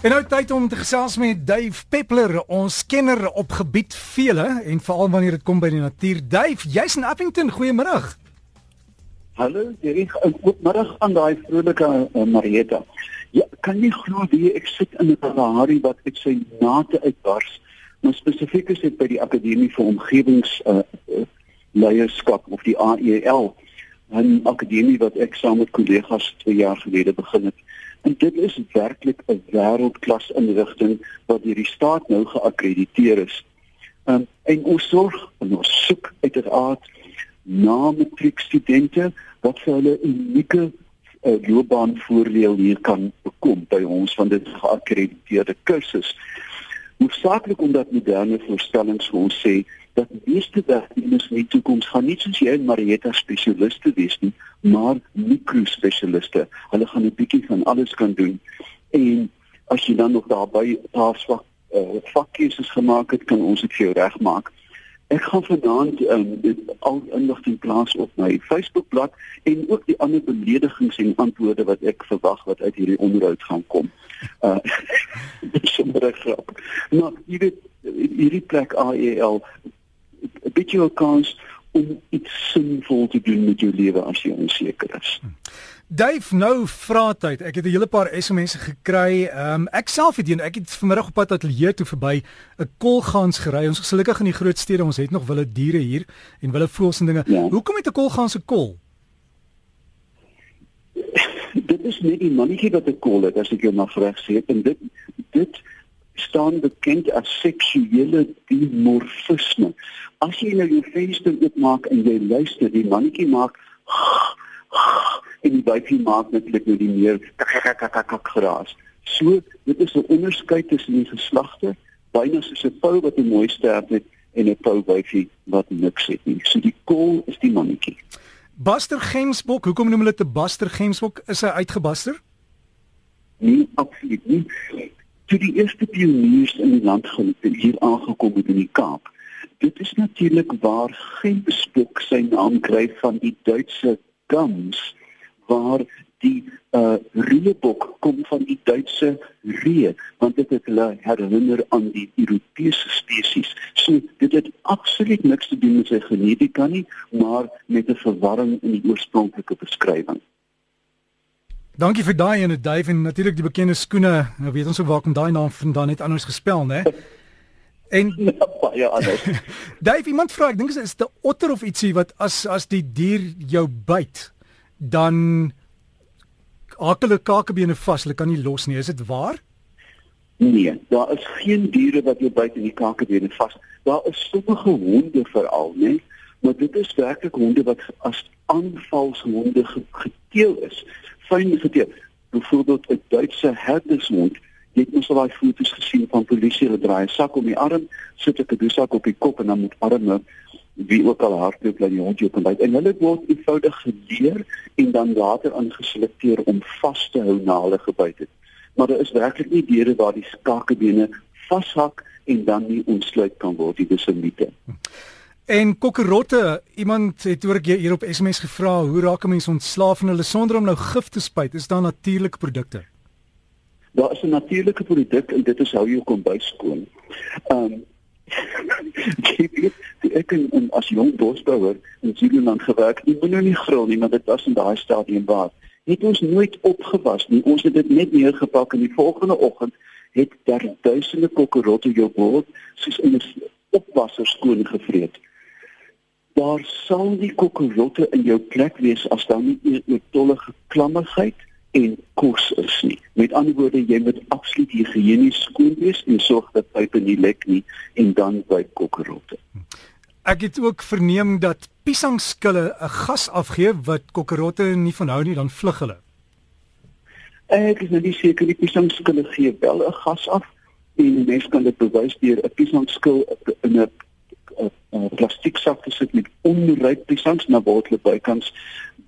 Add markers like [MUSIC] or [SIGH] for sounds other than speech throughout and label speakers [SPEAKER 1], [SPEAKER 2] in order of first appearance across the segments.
[SPEAKER 1] En nou tyd om te gesels met Dave Peppler, ons kenner op gebied vele en veral wanneer dit kom by die natuur. Dave, jy's in Appington. Goeiemôre.
[SPEAKER 2] Hallo, hierdie goeiemôre aan daai vrolike uh, Marieta. Ja, kan jy glo wie ek sit in 'n Kalahari wat ek sy nate uitbars, maar spesifiek is dit by die Akademie vir Omgewings uh, uh, Leierskap of die AEL, 'n akademie wat ek saam met kollegas 2 jaar gelede begin het. En dit is werklik 'n wêreldklas inrigting wat deur die staat nou geakkrediteer is. Um, en ons sorg en ons soek uiteraard na matriekstudente wat vir hulle unieke uh, loopbaanvoordeel hier kan bekom by ons van dit geakkrediteerde kursus. Hoofsaaklik omdat moderne voorstellings vir ons sê dat meeste werknemers in die toekoms gaan nie soos jy en Marietta spesialiste wees nie, maar mikrospesialiste. Hulle gaan 'n bietjie van alles kan doen. En as jy dan nog daarbey paar swak uh, vakkeuses gemaak het, kan ons dit vir jou regmaak. Ek gaan vanaand um, al inligting plaas op my Facebookblad en ook die ander beledigings en antwoorde wat ek verwag wat uit hierdie onderhoud gaan kom. [LAUGHS] Uh dit is 'n grap. Nou, jy weet hierdie plek AEL 'n bietjie 'n kans om iets sinvol te doen met jou lewe as jy onseker is.
[SPEAKER 1] Dave, nou vra tyd. Ek het 'n hele paar SMS'e gekry. Ehm um, ek self het een. Ek het vanmiddag op pad ateljee toe verby 'n kolgans gery. Ons is gelukkig in die groot stede. Ons het nog wilde diere hier en wilde voëls en dinge. Ja. Hoekom het 'n kolgans 'n kol?
[SPEAKER 2] dit is net die mannetjie wat 'n kol het, as ek jou mag reg sê. En dit dit staan bekend as seksuele dimorfisme. As jy nou jou venster oopmaak en jy luister, die mannetjie maak [SNIFFS] en die wyfie maak netlik nou die meer geraas. So, dit is 'n onderskeid tussen die geslagte, byna soos 'n pou wat 'n mooi stert het en 'n pou wyfie wat niks het nie. So die kol is die mannetjie.
[SPEAKER 1] Buster Gemsbok, hoekom noem hulle dit 'n Buster Gemsbok? Is hy uitgebuster?
[SPEAKER 2] Nee, absoluut nie toe die eerste pioniers in die land hier aangekom het in die Kaap. Dit is natuurlik waar Gemsbok sy naam kry van die Duitse Gams waar die uh reebok kom van die Duitse ree want dit het hulle herinner aan die Europese spesies. So dit het absoluut niks te doen met sy genetika nie, maar met 'n verwarring in die oorspronklike beskrywing.
[SPEAKER 1] Dankie vir daai en dit Dave en natuurlik die bekende skoene. Nou weet ons ook waar kom daai naam vandaan net anders gespel, né? En [LAUGHS]
[SPEAKER 2] baie anders. [LAUGHS]
[SPEAKER 1] Dave, iemand vra, ek dink dit is 'n otter of ietsie wat as as die dier jou byt, dan hakkel hulle kakebene vas, hulle kan nie los nie. Is dit waar?
[SPEAKER 2] Nee, daar is geen diere wat jou byt in die kakebene vas. Daar is sommige honde veral, né? Maar dit is werklik honde wat as aanvalshonde geteel is fyn geteken. Byvoorbeeld 'n Duitse herdershond, jy het mos al daai foto's gesien van polisie wat draai 'n sak om die arm, sit 'n kadusak op die kop en dan moet arme wie ook al hardloop dat die hond jou kan byt. En hulle word eenvoudig geleer en dan later aangeselekteer om vas te hou na hulle gebyt het. Maar daar is werklik nie diere waar die skakebene vashak en dan nie ontsluit kan word nie, dis 'n mite.
[SPEAKER 1] En kokkerotte, iemand het oor hier op SMS gevra, hoe raak 'n mens ontslaaf van hulle sonder om nou gif te spuit? Is daar natuurlike produkte?
[SPEAKER 2] Daar is 'n natuurlike produk en dit is hou jou kombuis skoon. Ehm [LAUGHS] um, ek en, en as jong bosbouer in Zululand gewerk, ek moet nou nie gril nie, maar dit was in daai stadium waar het ons nooit opgewas nie. Ons het dit net neergepak en die volgende oggend het daar duisende kokkerotte jou bord soos in 'n opwasser skoon gevreet daar sal nie kokkerotte in jou plek wees as daar nie 'n oortollige klammigheid en kos is nie. Met ander woorde, jy moet absoluut higiënies skoon wees en sorg dat pype nie lek nie en dan by kokkerotte.
[SPEAKER 1] Ek het ook verneem dat piesangskille 'n gas afgee wat kokkerotte nie van hou nie, dan vlug hulle.
[SPEAKER 2] Ek is nou nie seker die piesangskille gee wel 'n gas af en mens kan dit bewys deur 'n piesangskil in 'n 'n plastiek sak gesit met onryp piesangs na hulle bykans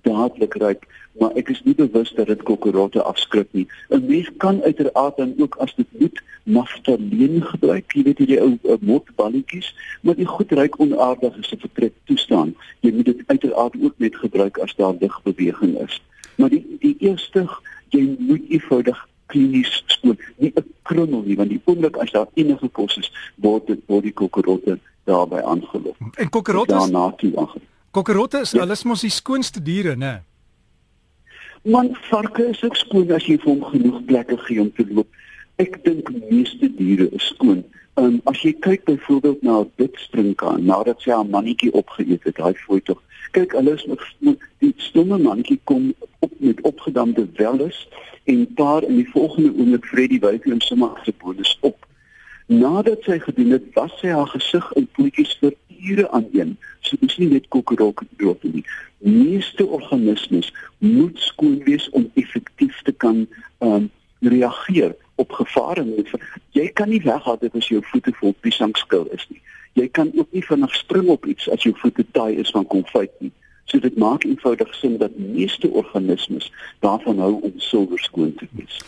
[SPEAKER 2] dadelik ryp maar ek is nie bewus dat dit kokkerotte afskrik nie. 'n Mens kan uiteraard dan ook as dit moet naftaleen gebruik, jy weet hierdie ou motballetjies, maar die goed ryk onaardig as 'n vertrek toestaan. Jy moet dit uiteraard ook net gebruik as daar ligbeweging is. Maar die die eerste jy moet eenvoudig klinies skoon, nie 'n krummel nie, want die oomblik as daar enige kos is, word dit word die kokkerotte daarbey aangeloop.
[SPEAKER 1] En kokkerotte
[SPEAKER 2] daarna toe aangeloop.
[SPEAKER 1] Kokkerotte is ja. hulle is mos die skoonste diere, né?
[SPEAKER 2] Man varke is ook skoon as jy vir hom genoeg plekke gee om te loop. Ek dink meeste diere is skoon. Um, as jy kyk byvoorbeeld na 'n bitstrinkaan nadat sy haar mannetjie opgeëet het, daai fooi tog. Kyk, hulle is met die stomme mannetjie kom op met opgedamde welles en paar in die volgende oomblik die wyfie hom sommer se bonus op. Nadat sy gedoen het, was sy haar gesig in voetjies vir ure aan een. So dis nie net kokkerok dood nie. Meeste organismes moet skoon wees om effektief te kan um, reageer op gevare. Jy kan nie weggaan dit as jou voete vol piesangskil is nie. Jy kan ook nie vinnig spring op iets as jou voete taai is van konfyt nie. So dit maak eenvoudig sin dat meeste organismes daarvan hou om silwer skoon te wees.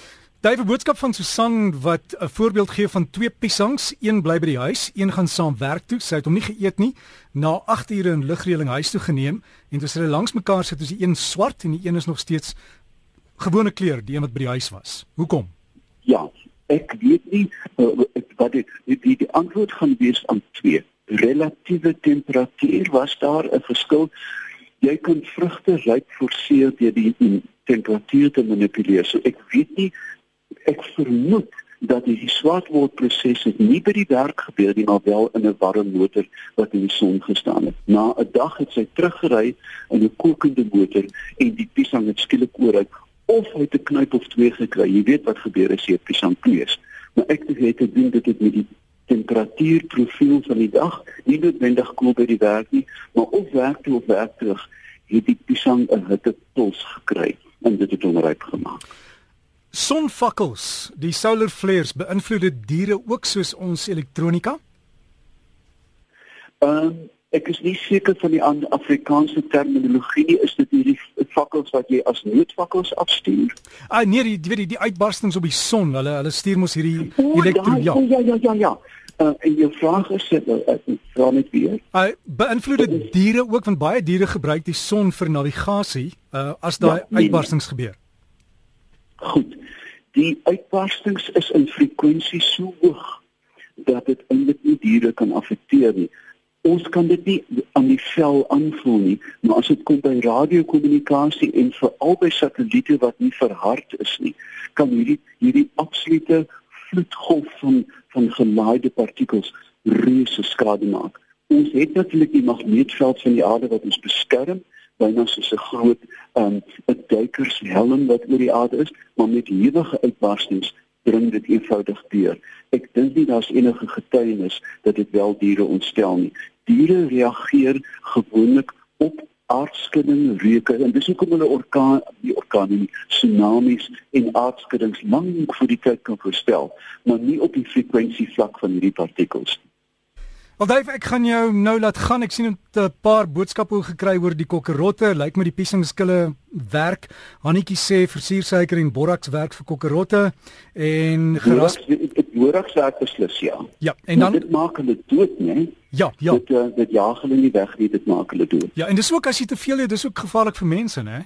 [SPEAKER 1] Daai boodskap van Susan wat 'n voorbeeld gee van twee piesangs, een bly by die huis, een gaan saam werk toe. Sy het hom nie geëet nie. Na 8 ure in lugreëling huis toe geneem en toe sy hulle langs mekaar sit, is die een swart en die een is nog steeds gewone kleur, die een wat by die huis was. Hoekom?
[SPEAKER 2] Ja, ek weet nie uh, wat die, die die antwoord gaan wees aan twee. Relatiewe temperatuur was daar 'n verskil. Jy kan vrugte ryk forceer deur die temperatuur te manipuleer. So ek weet nie ek vermoed dat die swartwordproses nie by die werk gebeur nie maar wel in 'n warm motor wat in die son gestaan het. Na 'n dag het sy teruggery in 'n kokende motor en die piesang het skielik ooruit of hy het 'n knyp of twee gekry. Jy weet wat gebeur as jy 'n piesang kneus. Maar ek het te doen dit met die temperatuurprofiel van die dag, nie noodwendig koel by die werk nie, maar of werk toe of werk terug, het die piesang 'n hittepuls gekry en dit het hom ryp gemaak.
[SPEAKER 1] Sonvakkels, die solar flares beïnvloed diere ook soos ons elektronika?
[SPEAKER 2] Ehm um, ek is nie seker van die Afrikaanse terminologie nie, is dit hierdie vakkels wat jy as noodvakkels afstuur?
[SPEAKER 1] Ah nee, die weet die, die uitbarstings op die son, hulle hulle stuur mos hierdie elektro
[SPEAKER 2] ja. Ja ja ja ja. Uh, en jou vraag is ek uh, vra net weer.
[SPEAKER 1] Uh, beïnvloed dit diere ook want baie diere gebruik die son vir navigasie uh, as daai ja, nee, uitbarstings nee. gebeur.
[SPEAKER 2] Goed. Die uitbarstings is in frekwensie so hoog dat dit eintlik nie diere kan affekteer nie. Ons kan dit nie aan die vel aanvoel nie, maar as dit kom by radiokommunikasie en veral by satelliete wat nie verhard is nie, kan hierdie hierdie absolute vloedgolf van van gelaaide partikels reuse skade maak. Ons het natuurlik die magneetveld van die aarde wat ons beskerm, byna soos 'n groot um 'n duikershelm wat oor die aarde is, maar met hewige uitbarstings dring dit eenvoudig deur. Ek dink nie daar's enige getuienis dat dit wel diere ontstel nie. Diere reageer gewoonlik op aardskudding, reuke en dis hoekom hulle orkaan, die orkane, tsunamies en aardskuddings lank voor die tyd kan voorspel, maar nie op die frekwensie vlak van hierdie partikels nie.
[SPEAKER 1] Wel Dave, ek gaan jou nou laat gaan. Ek sien 'n paar boodskappe gekry oor die kokkerotte. Lyk my die piesingskille werk. Hannetjie sê versuursuiker en boraks werk vir kokkerotte en
[SPEAKER 2] geras boraks werk beslis ja.
[SPEAKER 1] Ja, en dan
[SPEAKER 2] dit maak hulle dood, né?
[SPEAKER 1] Ja, ja.
[SPEAKER 2] Dit uh, dit jaag hulle nie weg nie, dit maak hulle dood.
[SPEAKER 1] Ja, en dis ook as jy te veel eet, dis ook gevaarlik vir mense, né?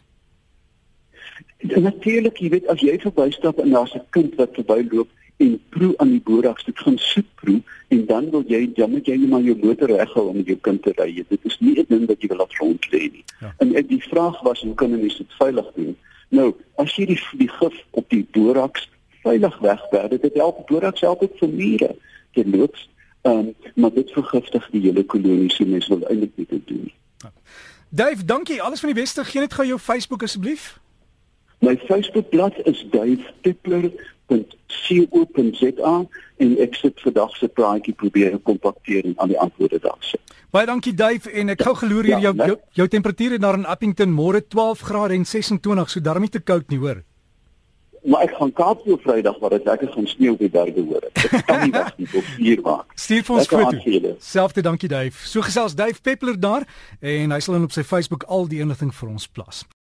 [SPEAKER 2] Natuurlik, jy weet as jy verbystap en daar's 'n kind wat verbyloop en proe aan die dit gaan soet proe en dan wil jy dan moet jy net maar jou motor reghou om jou kind te ry. Dit is nie 'n ding wat jy wil laat rond lê nie. Ja. En ek die vraag was hoe kan 'n mens dit veilig doen? Nou, as jy die die gif op die boraks veilig wegberg, dit help boraks help ook vir mure te loops. Ehm um, maar dit vergiftig die hele kolonie, so mens wil eintlik nie dit doen nie. Ja.
[SPEAKER 1] Dave, dankie. Alles van die beste. Geen net gou jou Facebook asseblief.
[SPEAKER 2] My Facebookblad is Dave Tippler www.co.za en ek sit vandag se praatjie probeer kompakteer en aan die antwoorde daar sit.
[SPEAKER 1] Baie dankie Dave en ek gou geloer hier ja, jou, jou jou temperature daar in Appington môre 12 grade en 26 so daarmee te koud nie hoor.
[SPEAKER 2] Maar ek gaan Kaap toe Vrydag waar dit lekker gaan sneeu op die berge hoor. Dit kan [LAUGHS] nie wag nie tot 4 maak.
[SPEAKER 1] Stuur vir ons foto. Selfde dankie Dave. So gesels Dave Peppler daar en hy sal dan op sy Facebook al die inligting vir ons plaas.